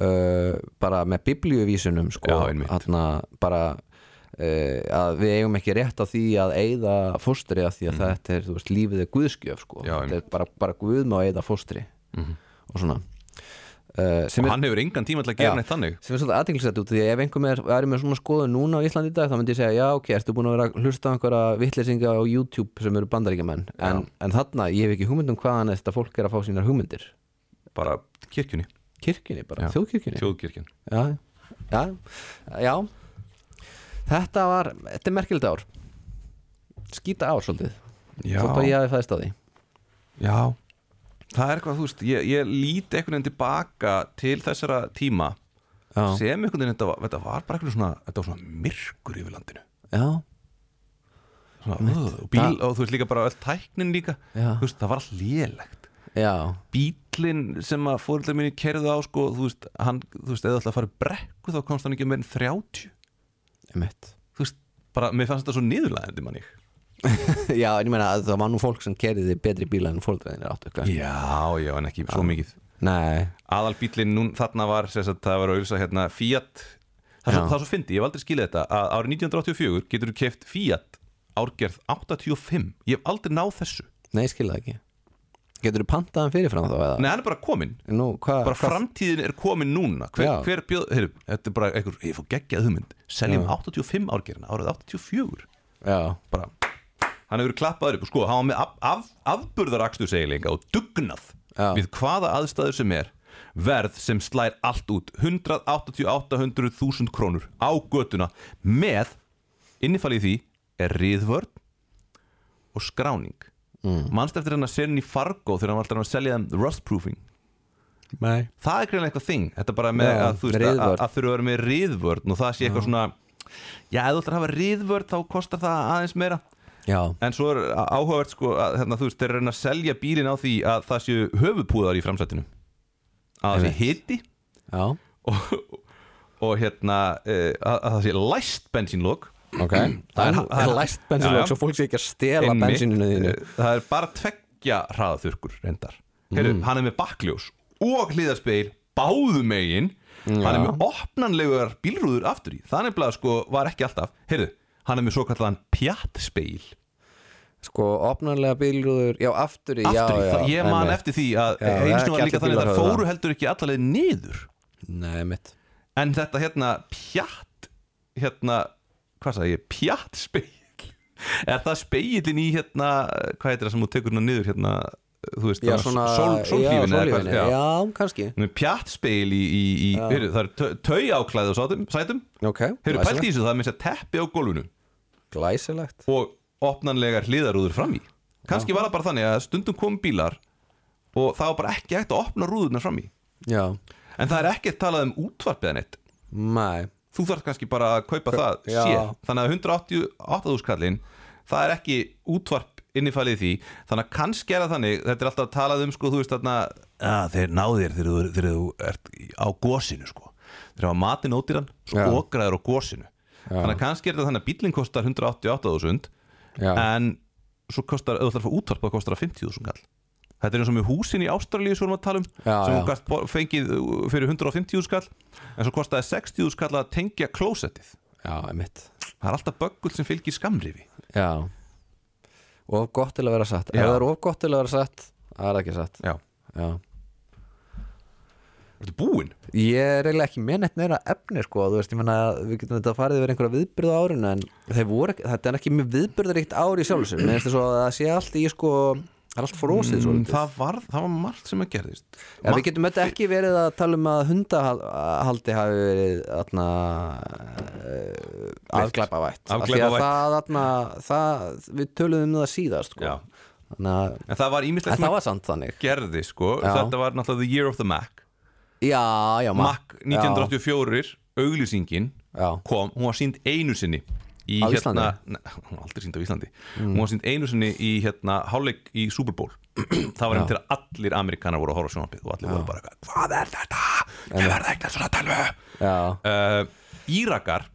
uh, bara með biblíuvísunum sko, bara uh, að við eigum ekki rétt á því að eyða fóstri af því að þetta er, veist, lífið er guðskjöf sko. Já, þetta er bara, bara guð með að eyða fóstri Mhm. og svona. Uh, Og hann hefur engan tíma til að gera Já. neitt þannig. Sem er svolítið aðteglisett út því að ef einhver er, er með svona skoðu núna á Íslandi í dag þá myndi ég segja já ok, ertu búin að vera að hlusta á einhverja vittlesinga á YouTube sem eru bandaríkjamenn? En, en þarna, ég hef ekki hugmynd um hvaðan þetta fólk er að fá sínar hugmyndir. Bara kirkjunni, kirkjunni bara, þjóðkirkjunni? Þjóðkirkjan já, já, já þetta var, þetta er merkilegt ár. Skýta ár svolítið. Já, þótt að ég hafi fæðist á því. Já. Það er eitthvað, þú veist, ég, ég líti einhvern veginn tilbaka til þessara tíma já, sem einhvern veginn, þetta var, þetta var bara einhvern svona, þetta var svona myrkur yfir landinu. Já, svona, uh, og bíl, og þú veist líka bara öll tæknin líka. Veist, það var allt lélegt bílinn sem að fóreldrar minni kerðu á sko, þú veist, hann, þú veist, eða alltaf að fara brekku þá komst hann ekki meir en 30 emitt þú veist, bara, mér fannst þetta svo niðurlæðandi manni Já, en ég meina að það var nú fólk sem kerði betri bíla en fólkdraðinir áttu já, já, en ekki svo mikið. Nei, aðal bílinn nú, þarna var sagt, það var að auðvitað hérna Fiat. Það er svo, það svo fyndi, ég hef aldrei skilið þetta að árið 1984 getur þú keft Fiat árgerð 85 ég hef aldrei náð þessu. Nei, ég skil það ekki Getur þú pantaðan fyrirfram þá eða? Nei, hann er bara kominn Nú, hvað? bara framtíðin er komin núna hver, Já. hver bjóð, heyrðu, þetta er bara einhver, ég fór geggjað hugmynd seljum 85 árgerðina, árið 84 Já, bara, hann hefur verið klappaður upp og sko, hann var með af, af, afburðarakstur seglinga og dugnað Já. við hvaða aðstæður sem er verð sem slær allt út 188-100.000 krónur á götuna með innifalið því er riðvörn og skráning mm. mannst eftir að senja í Fargo þegar hann var alltaf að selja þeim rustproofing? Nei. Það er greinlega eitthvað þing. Þetta bara með Já, að þú veist að, að, þurfa að vera með riðvörn og það sé eitthvað svona já, ef þú ætlar að hafa riðvörn þá kostar það aðeins meira. Já, en svo er áhugavert sko að hérna, þú veist, þeir eru að reyna að selja bílinn á því að það séu höfupúðar í framsættinu að það sé já, og, og hérna uh, að, að það sé læst bensínlók ok. Það er- Það er læst Já, bensinlokk já. svo fólk sé ekki að stela Einmitt. bensininu þínu. Eh, það er bara tveggja hraðaþurkur reyndar. Heru, Mm. hann er með bakkljós og hlýðaspeil báðu megin. Hann er með opnanlegar bílrúður aftur í. Það nefnilega sko var ekki alltaf. Heyrðu, hann er með svo kallan pjattspeil Sko, opnarlega bílrúður, já, aftur í já, aftur í, já, það, ég man eftir því að Já, eins og líka þannig að það fóru heldur ekki allaleg niður. Nei, en þetta hérna pjatt hérna, hvað sagði ég, pjattspeil er það speilin í hérna hvað heitir það sem þú tekur hérna niður hérna, þú veist, Já, svona sól, Já, sólhlífin eða sólhlífin, hvað, já, kannski. Með pjattspeil í, í, í heyrðu, það er tau áklæði og sætum, sætum. Ok, Heyrðu, pælt í þessu, það er með sér teppi á gólfinu. Glæsilegt. Og opnanlegar hliðarúður fram í. Kannski var það bara þannig að stundum kom bílar og það var bara ekki hægt að opna rúðurnar fram í. Já, en það er ekkert talað um útvarpið en eitt nei þú þarf kannski bara að kaupa það Já. sé þannig að 188 skallin það er ekki útvarp innifælið því. Þannig að kannski er það þannig þetta er alltaf talað um sko þú veist þarna að þeir náðir þegar þú, þegar þú ert á gósinu sko. Þeir hafa matinn ódýran svo okraður á gósinu þannig að kannski er þetta þannig að bílinn kostar 188.000 Já, en svo kostar, ef þú ætlar að fá útvarp það kostar það 50.000 kall þetta er eins og með húsin í Ástralíu erum við að tala um Já, sem gast bo- fengið uh, fyrir 150.000 kall en svo kostaði 60.000 kall að tengja klósettið. Já, mitt það er alltaf böggul sem fylgir skamrifi Já. Of gott til að vera satt. Ef það er of gott til að vera satt Það er ekki satt. Já, Já. Ertu búinn? Ég er eiginlega ekki með neitt meira efni sko, þú veist, ég menna að við getum þetta farið yfir einhverja viðbyrðu árinu en voru þetta er ekki með viðbyrðuríkt ári í sjálfsög, það er allt frósið svo Mm, það, var, það var margt sem að gerðist. Ja, Við getum þetta ekki verið að tala um að hundahaldi hafi verið atna, afglæpavætt. Af því að Afglæpavætt. það, það, við töluðum um það síðast sko. Að en það var ímislegt sem það að gerði sko. Þetta var náttúrulega the year of the Mac. Já, já, Mac. 1984, auglýsingin Já, kom, hún var sínd einu sinni í Á hérna, Íslandi? Mm. aldrei sínd á Íslandi. Hún var sínd einu sinni í hérna háleik í Super Bowl. Það var einhvern til að allir amerikanar voru að horfa á sjónvarpið og allir voru bara eitthvað, hvað er þetta? ég verði ekki svona talvu já, uh, Írakar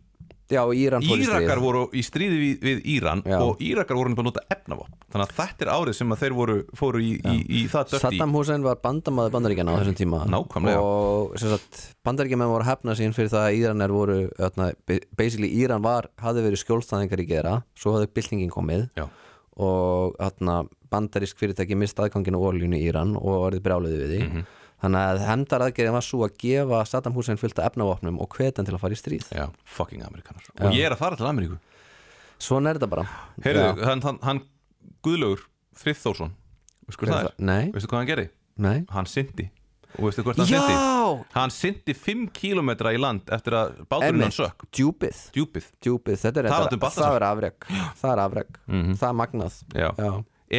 já, Íran fór í Írakar stríð voru í stríði við, við Íran Já. og Írakar voru bara að nota efnavopn þannig að þetta er árið sem að þeir voru, fóru í, í, í það dörti Saddam Hussein var bandamaður bandaríkjana á þessum tíma Nákvæmlega. og bandaríkjamenn voru að hefna sín fyrir það að Íranar voru öðna, basically Íran var, hafði verið skjólstæðingar í gera svo hafði byltingin komið Já. og öðna, bandarísk fyrirtæki mist aðganginu ólínu í Íran og orðið brjáliði við því Mhm. Þannig að hemdar aðgerðin var svo að gefa Saddam Hussein fylgta efnavopnum og hvetan til að fara í stríð. Já, fucking amerikanar og ég er að fara til Ameríku. Svona er þetta bara. Heyrðu, hann, hann, hann Guðlaugur Friðþórsson veistu hvað það er? Nei, Veistu hvað hann gerði? nei. Hann syndi og veistu hvort hann syndi? Já, Hann syndi 5 km í land eftir að báturinn hann sökk. Djúpið. Djúpið. Djúpið, þetta er, um þetta, Baltasar. það er afreg það er afreg, það er magnað. Já. já,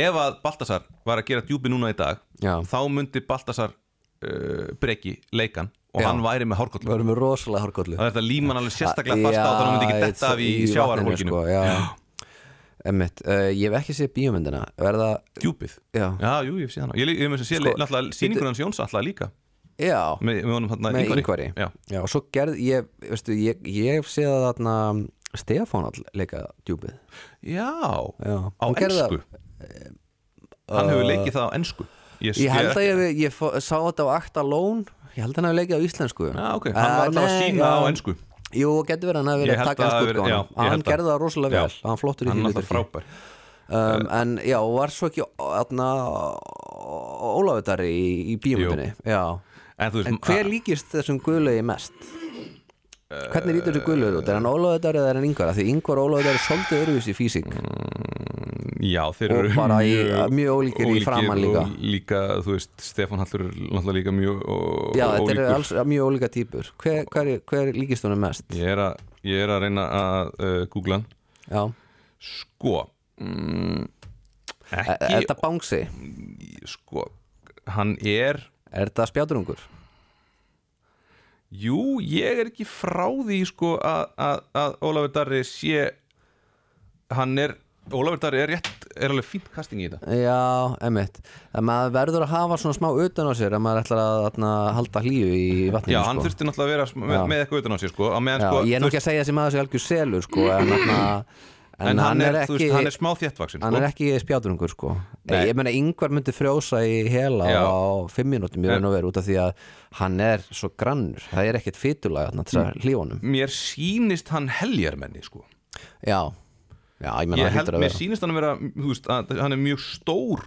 Ef að Baltasar var að gera djúpið núna í dag já. þá myndi Baltasar uh, breki leikan og Já. hann væri með hárkollu. Erum með rosalega hárkollu. Það er þetta líman alveg sérstaklega fast á þannig að hann myndi ekki detta af í vatninu, sjávarhólkinu sko, já. emmitt, uh, ég hef ekki séð bíómyndina. Verða, Djúpið? Já, Já, jú, ég sé hana. Ég, ég, ég með að sé Sko, náttúrulega sýningur hans Jóns alltaf líka. Já. Með, með yngvari Já, já, og svo gerð, ég, veistu, ég, ég hef séð að þarna Stefán all leika djúpið. Já. Já, á ensku? Hann hefur leikið það á ensku Ég, Ég held að ég, ég fó, sá þetta á Acta Lone Ég held að hann hefði leikið á íslensku. Já, ok, hann var alltaf að sína á ensku. Jú, getur verið að hann hefði verið að taka ég Hann að- gerði það rosalega vel. Hann flottur í Hann því um, En já, var svo ekki atna, Ólafutari í, í bíómyndinni. Já. En En hver líkist þessum guðlegi mest? Hvernig lítur þessu guðlegur út? Er hann Ólafutari eða er hann yngvar? Því yngvar Ólafutari er svolítið öruvísi í físík Já, þeir eru bara í- mjög ólíkir í framan líka. líka, þú veist, Stefán Hallur er náttúrulega líka mjög ó- Já, þetta eru ólíkur. alls mjög ólíka típur Hver, hver, hver líkist honum mest? Ég er að, ég er að reyna að uh, googla Já, Sko mm, Ekki er þetta bángsi? Sko, hann er Er þetta spjáturungur? Jú, ég er ekki frá því sko að, að, að Ólafur Darri sé hann er Ólafur Darri er rétt, er alveg fínt casting í þetta Já, emitt Það maður verður að hafa svona smá utan á sér að maður ætlar að atna, halda hlýju í vatninu Já, hann sko. þurfti náttúrulega að vera með, Já. með eitthvað utan á sér sko, á meðan, Já, sko Ég er þú ekki að segja þessi maður sé algjör selur sko, en, atna, en, En hann er, ekki þú veist, hann er smá þéttvaksin hann sko. er ekki spjáturungur sko. Nei. Ég meina yngvar myndi frjósa í hela Já. á fimm mínútum ég raun og veru út af því að hann er svo grannur það er ekkert fytulag til Mm. að hlífunum Mér sýnist hann heljarmenni sko. Já, já, ég það held, hlýtur að mér vera sýnist hann að vera þú veist, að hann er mjög stór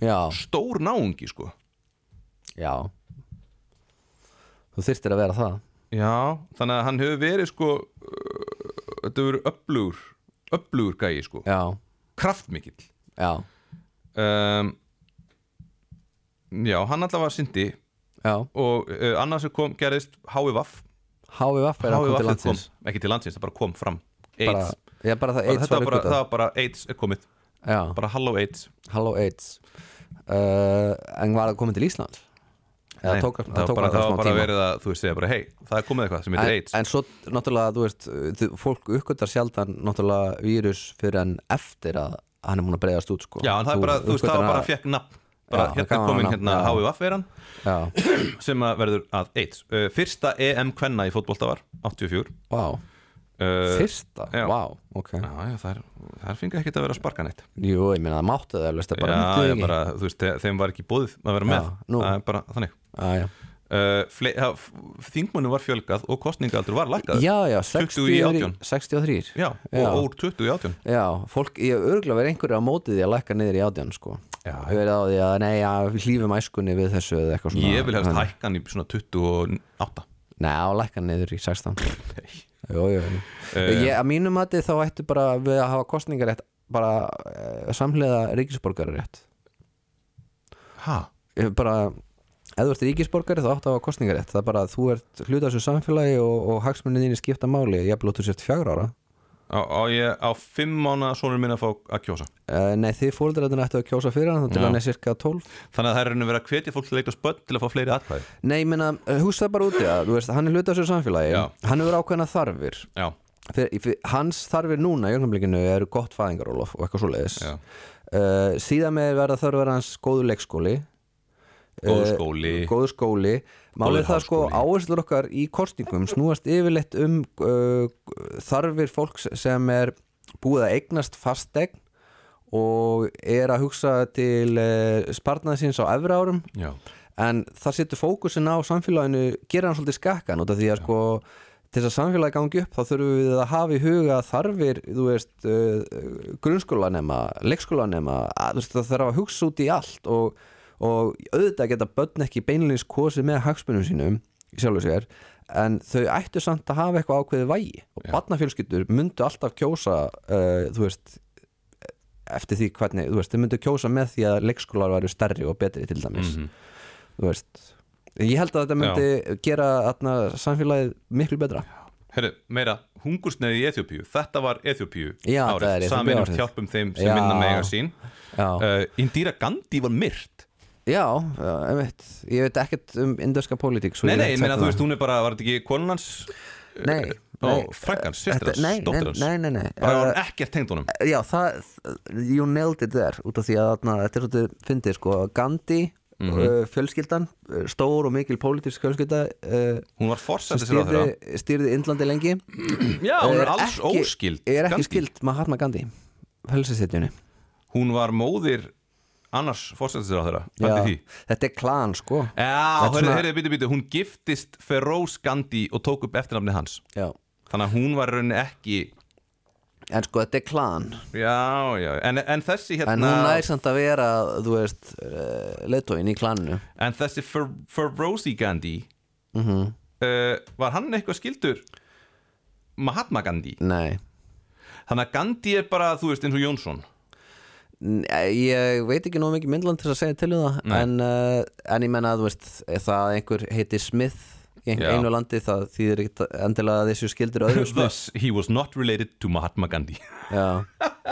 Já, stór náungi sko. já Þú þyrftir að vera það Já, þannig að hann hefur verið sko þetta hefur verið öflugur öflugur gæi sko, Já, kraftmikill. Já, um, Já, hann allavega syndi. Já. Og uh, annars sem kom gerðist HVF HVF er að koma til HVF kom, landsins ekki til landsins, það bara kom fram. Bara, AIDS, Já, bara það bara, AIDS var var bara, uppgötað það var bara AIDS er komið, Já, bara Hello AIDS. Hello AIDS. Uh, En var það komið til Ísland? Nei, tók, það, það bara, það var bara tíma. verið að þú veist, segja bara, hei, það er komið eitthvað sem heitir en, AIDS. en svo náttúrulega, þú veist þið- fólk uppgötar sjaldan náttúrulega vírus fyrir en eftir að hann er múin að breyðast út sko. Já, en það er bara, þú veist, það var bara fekk nafn bara, Já, hérna komin nafn, hérna Já, sem að verður að AIDS. Uh, Fyrsta EM kvenna í fótbolta var 84 vá, uh, fyrsta, já. vá, ok. Já, já, það það er fengið ekkert að vera að sparka neitt. Jú, ég meina það máttu það, bara Já, ekki. bara, þú veist, þe- þeim var ekki bóðið að vera með. Nú. Það er bara þannig. Uh, ja, Þingmunum var fjölgað og kostningaldur var lækkað já, já, 20 í 60 63 Já, og úr 20 í 18 Já, fólk, ég örgulega verið einhverju á móti því að lækka niður í átján sko. Já, Ég verið á því að nei, við hlýfum æskunni við þessu eða eitthvað svona. Ég vil Þannig- hækkan í svona 28 Nei, á lækka niður í 16 Nei. Jú, jú, jú. Eh. Ég, að mínum mati þá ættu bara við að hafa kostningarétt bara uh, samhliða ríkisborgararétt Ha? Ég bara ef þú ert ríkisborgari þá áttu að hafa kostningarétt það er bara að þú ert hluta þessu samfélagi og, og hagsmunni þínu skipta máli ég blóttu sért fjagur ára Á, á ég á 5 mánu sonur minn að fá að kjósa? Uh, Nei, þið fólkdrarnir ættu að kjósa fyrir hann til hann er cirka 12 Þannig að það er rauninu verið að hvetja fólk til að leita spöld til að fá fleiri atkvæði? Nei, ég meina, hugsa það bara úti að veist, hann er hluta þessu samfélagi. Já. hann hefur ákveðna þarfir. Já, fyrir, fyrir, hans þarfir núna í ögnablikinu eru gott fæðingarólof og eitthvað svoleiðis. Já, uh, síðan með verða þarfir hans góður leikskóli góður Eh, skóli. góður skóli. Málið Góður það sko áherslur okkar í kostningum snúast yfirleitt um uh, þarfir fólks sem er búið að eignast fastegn og er að hugsa til uh, sparnaðsins á efri árum. Já, en það setur fókusin á samfélaginu gera hann svolítið skakkan út af því að sko til þess að samfélagi gangi upp þá þurfum við að hafa í huga þarfir þú veist, uh, grunnskólanema leikskólanema, það þarf að hugsa út í allt og, og auðvitað geta börn ekki beinleins kosið með hagsmunum sínum í sjálfu sér en þau ættu samt að hafa eitthvað ákveðið vægi. Og Já. barnafjölskyldur myndu alltaf kjósa uh, þú veist eftir því hvernig, þú veist, þau myndu kjósa með því að leikskólar væru stærri og betri til dæmis. Mhm. þú veist ég held að þetta myndi gera atna, samfélagið miklu betra. Herru, meira, hungursneið í Eþjópíu Þetta var Eþjópíu Já, það árið Eþíópíu Samin um árið. hjálpum þeim sem Já. minna mega sín. Já, uh, Indira Gandhi var myrt já, ég, veit, ég veit ekkert um indöska pólitík Nei, ég nei, ég meina þetta. þú veist, hún er bara, var þetta ekki konunans nei, frænkan, systir Þetta- hans, nei, nei, nei. Bara var hann ekkert tengd honum? Já, það, you nailed it there út af því að þarna, þetta er svolítið fyndið sko, Gandhi, Mhm. uh, fjölskyldan stór og mikil pólitísk fjölskylda Hún var stýrði, stýrði Indlandi lengi. Já, hún er, alls óskild er ekki skild Mahatma Gandhi helsisetjunni Hún var móðir annars forsættis sér á þeirra þetta er klan sko. Já, svona- hörðu, bíti, bíti, hún giftist Feroz Gandhi og tók upp eftirnafni hans. Já. Þannig að hún var rauninni ekki en sko þetta er klan. Já, já, en, en þessi hérna en hún nær samt að vera þú veist uh, leðtóin í klaninu. En þessi Fer- Ferozi Gandhi mm uh, Var hann eitthvað skildur Mahatma Gandhi? Nei. Þannig að Gandhi er bara, þú veist, eins og Jónsson ég veit ekki nóg mikið myndland til að segja til um það en, uh, en ég menna að þú veist það að einhver heiti Smith í ein- Já. einu landi það þýðir ekki endilega að þessu skildur öðru Smith Thus, he was not related to Mahatma Gandhi. Já,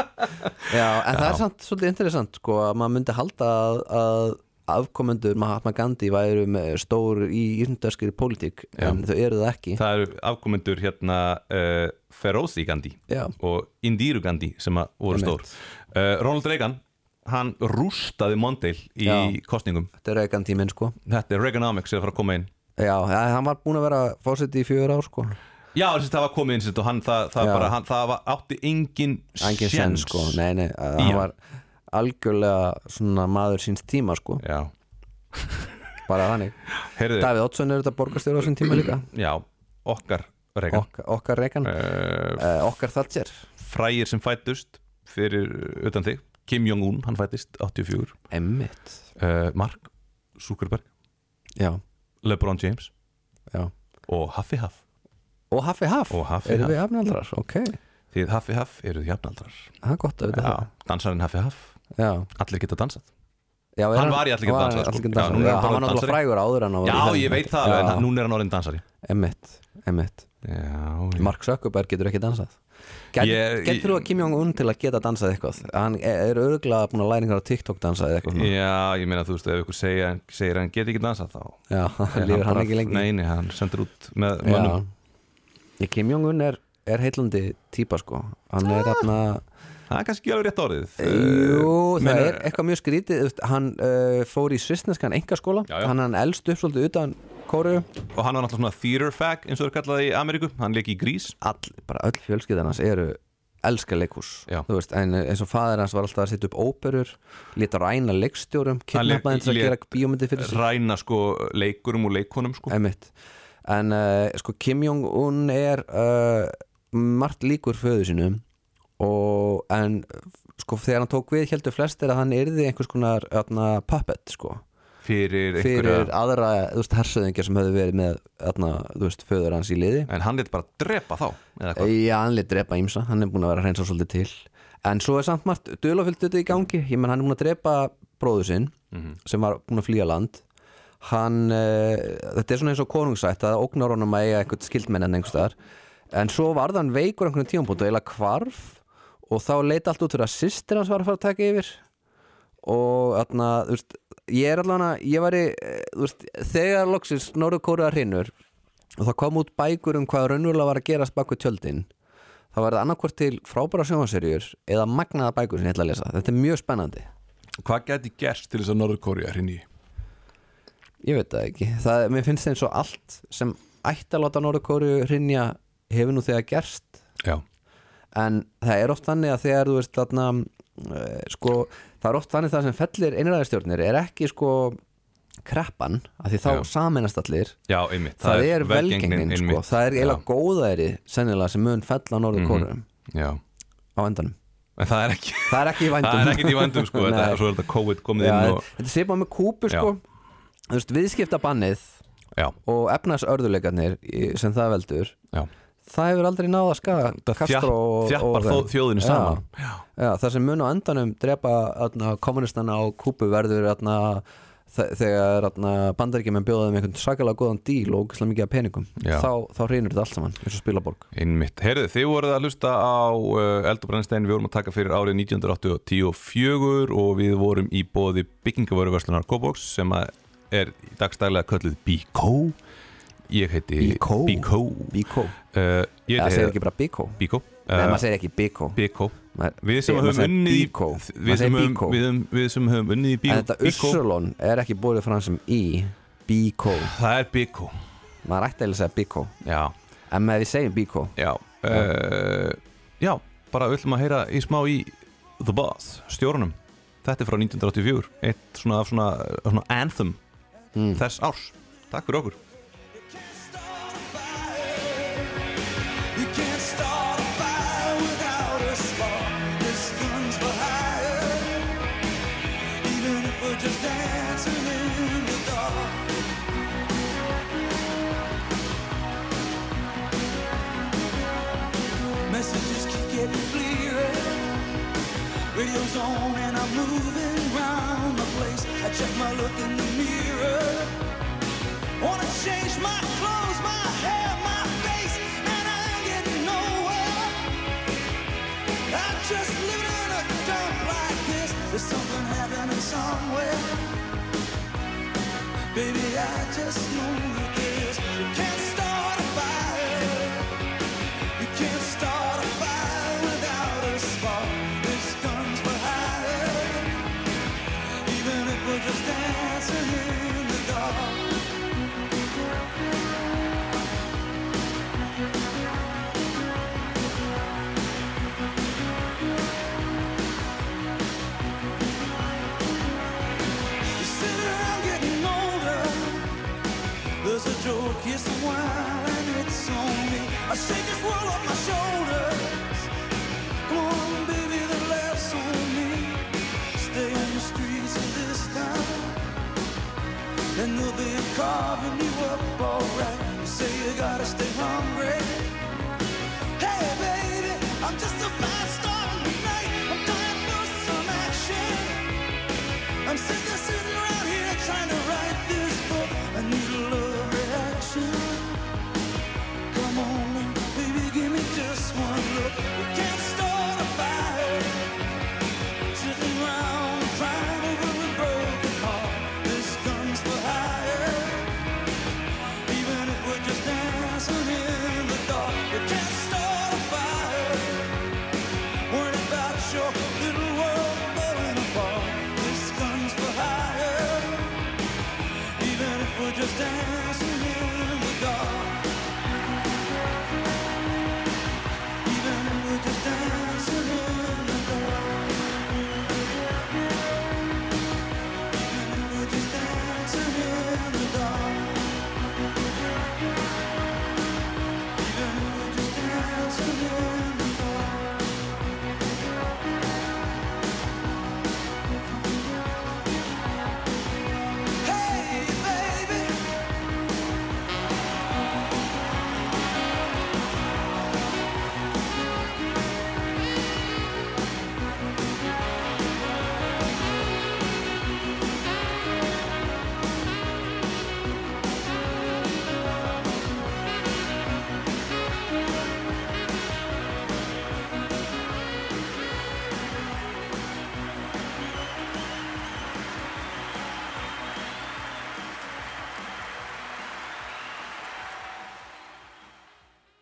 Já en það er samt svolítið interessant sko að maður myndi halda að, að afkomendur Mahatma Gandhi væru með stór í íslendarskri pólitík en þau eru það ekki. Það eru afkomendur hérna uh, Ferozi Gandhi Já, og Indiru Gandhi sem voru stór. Uh, Ronald Reagan, hann rústaði Mondale í Já. kostningum þetta er aukan tíminn sko. Þetta er Reaganomics er að fara að koma inn. Já, hann var búin að vera fórseti í fjögur ár sko. Já, þess að það var komið sitt og hann, það, það, Já. bara, hann, það var, átti engin Engin sen sko, nei nei, hann. var algjörlega svona maður síns tíma sko. Já, bara þannig. Heyrðu, Davíð Oddsson er þetta borgarstjóra á þessum tíma líka? Já, okkar Reagan. Ok, okkar Rekan, uh, uh, okkar Thatcher. Frægir sem fættust fyrir utan þig. Kim Jong-un, hann fættist 84 Emmitt uh, Mark Zuckerberg, Já, LeBron James. Já. Og Huffy Huff Og Haffi Haff, Og Huffy erum Huff. við afnaldrar, ok. Því Huffy Huff eruð jafnaldrar. Það er gott að vita Já, dansarinn Huffy Huff, Já, allir geta dansað. Já er Hann var í Allir geta dansað, sko. Allir geta dansað, já, hann hann var náttúrulega frægur áður en hann Já, ég veit það, en núna er hann orðin dansari. Já, já. Mark Zuckerberg getur ekki dansað. Get, Ég- Getur þú að Kim Jong-un til að geta dansað eitthvað? Hann er er örgulega búin að læra einhverja TikTok dansað eitthvað. Já, ég meina þú veist, ef ykkur segir að hann get ekki dansað þá Já, lífur hann bara- ekki lengi? Nei, nei, hann sendur út með mönnum. Kim Jong-un er, er heillandi típa sko. Hann er þarna Það er kannski ekki alveg rétt orðið. Jú, það meina- er eitthvað mjög skrítið. Hann uh, fór í svissneskan engaskóla. Hann hann elst upp svolítið utan Kóru Og hann var náttúrulega svona theater fag eins og það er kallað í Ameríku. Hann leik í grís. All, bara öll fjölskyldan hans eru elska leikhús. Þú veist, en eins og faðir hans var alltaf að setja upp óperur lítið ræna leikstjórum til að gera bíómyndi fyrir sig. Ræna sko leikurum og leikonum sko. Einmitt. en uh, sko Kim Jong-un er uh, margt líkur föðu sínum og en sko þegar hann tók við heldur flestir að hann yrði einhvers konar atna, puppet sko. Fyrir fyrir einhverja aðra þú veist, hersöðingja sem höfðu verið með þú veist, föður hans í liði. En hann lit bara drepa þá? Já, hann lit drepa ímsa, hann er búin að vera að reynsa svolítið til. En svo er samt margt dölafyllt þetta í gangi. Ég menn hann er búin að drepa bróður sinn Mhm. sem var búin að flýja land. Hann, uh, þetta er svona eins og konungsætt að ógnar honum að eiga eitthvað skildmenn en einhverstaðar en svo varð hann veikur einhvern tímapunkt og eiginlega hvarf og þá leit allt út fyrir að systir hans var að fara að taka yfir. Og þarna, þú veist ég er allavega, ég væri eh, þú veist, þegar loksins Norður Kóruða hrinnur og það kom út bækur um hvað raunverulega var að gerast bak við tjöldin þá var það annarkvort til frábæra sjónvaserjur eða magnaða bækur sem ég ætla að lesa. Þetta er mjög spennandi. Hvað geti gerst til þess að Norður Kória hrinni í? ég veit það ekki, það, mér finnst það eins og allt sem ætti að láta Norður Kóru hrinja hefur nú þegar gerst. Já en það er oft þannig að þegar þú veist þarna uh, sko, það er oft þannig það sem fellir einræðistjórnir er ekki sko kreppan, af því þá Já. saminast allir. Já, einmitt það, er velgengnin sko, það er eiginlega góðæri sennilega sem mun fell á Norður Kóru Já, á endanum. En það er ekki það er ekki í vændum Það er í vandum sko. Þetta, Nei. Svo er þetta COVID komið Já, inn og þetta sé bara með kúpu sko. Viðskiptabannið Já, og efnarsörðuleikarnir sem það veldur já það hefur aldrei náða að skaga Það þjappar þjóðinni Já. saman. Já, Já, það sem mun á endanum drepa kommunistana á kúpu verður atna, þegar atna, bandaríkjumenn bjóðaðum einhvern svakalega góðan díl og ógeðslega mikið af peningum þá, þá reynur þetta allt saman eins og spilaborg. Einmitt. Heyrðu, þið voruð að hlusta á uh, Eldurbrennstein Við vorum að taka fyrir árið 1984 og við vorum í bóði byggingavöruverslunar Kóbox sem að er í dagstælega kölluð Bíkó Ég heiti Bíkó. Bíkó Bíkó uh, Það segir ekki bara Bíkó Bíkó Nei, uh, maður segir ekki Bíkó Bíkó Við sem höfum unnið í- Bíkó. við sem höfum- Bíkó. við höfum- Við sem höfum unnið í bí- En þetta Bíkó Ussulon er ekki búið fram sem í Bíkó Það er Bíkó Maður ætti að segja Bíkó Já, En með við segjum Bíkó já uh, Já, bara við ætlum að heyra í smá í The Boss, stjórnum Þetta er frá 1984 Eitt svona, svona, svona anthem Mm. þess árs Takk fyrir okkur getting clearer. Radio's on and I'm moving around the place. I check my look in the mirror. Wanna change my clothes, my hair, my face, and I ain't getting nowhere. I'm just living in a dump like this. There's something happening somewhere. Baby, I just know that this. You can't and they'll be carving you up alright. Say you gotta stay hungry. Hey, baby, I'm just a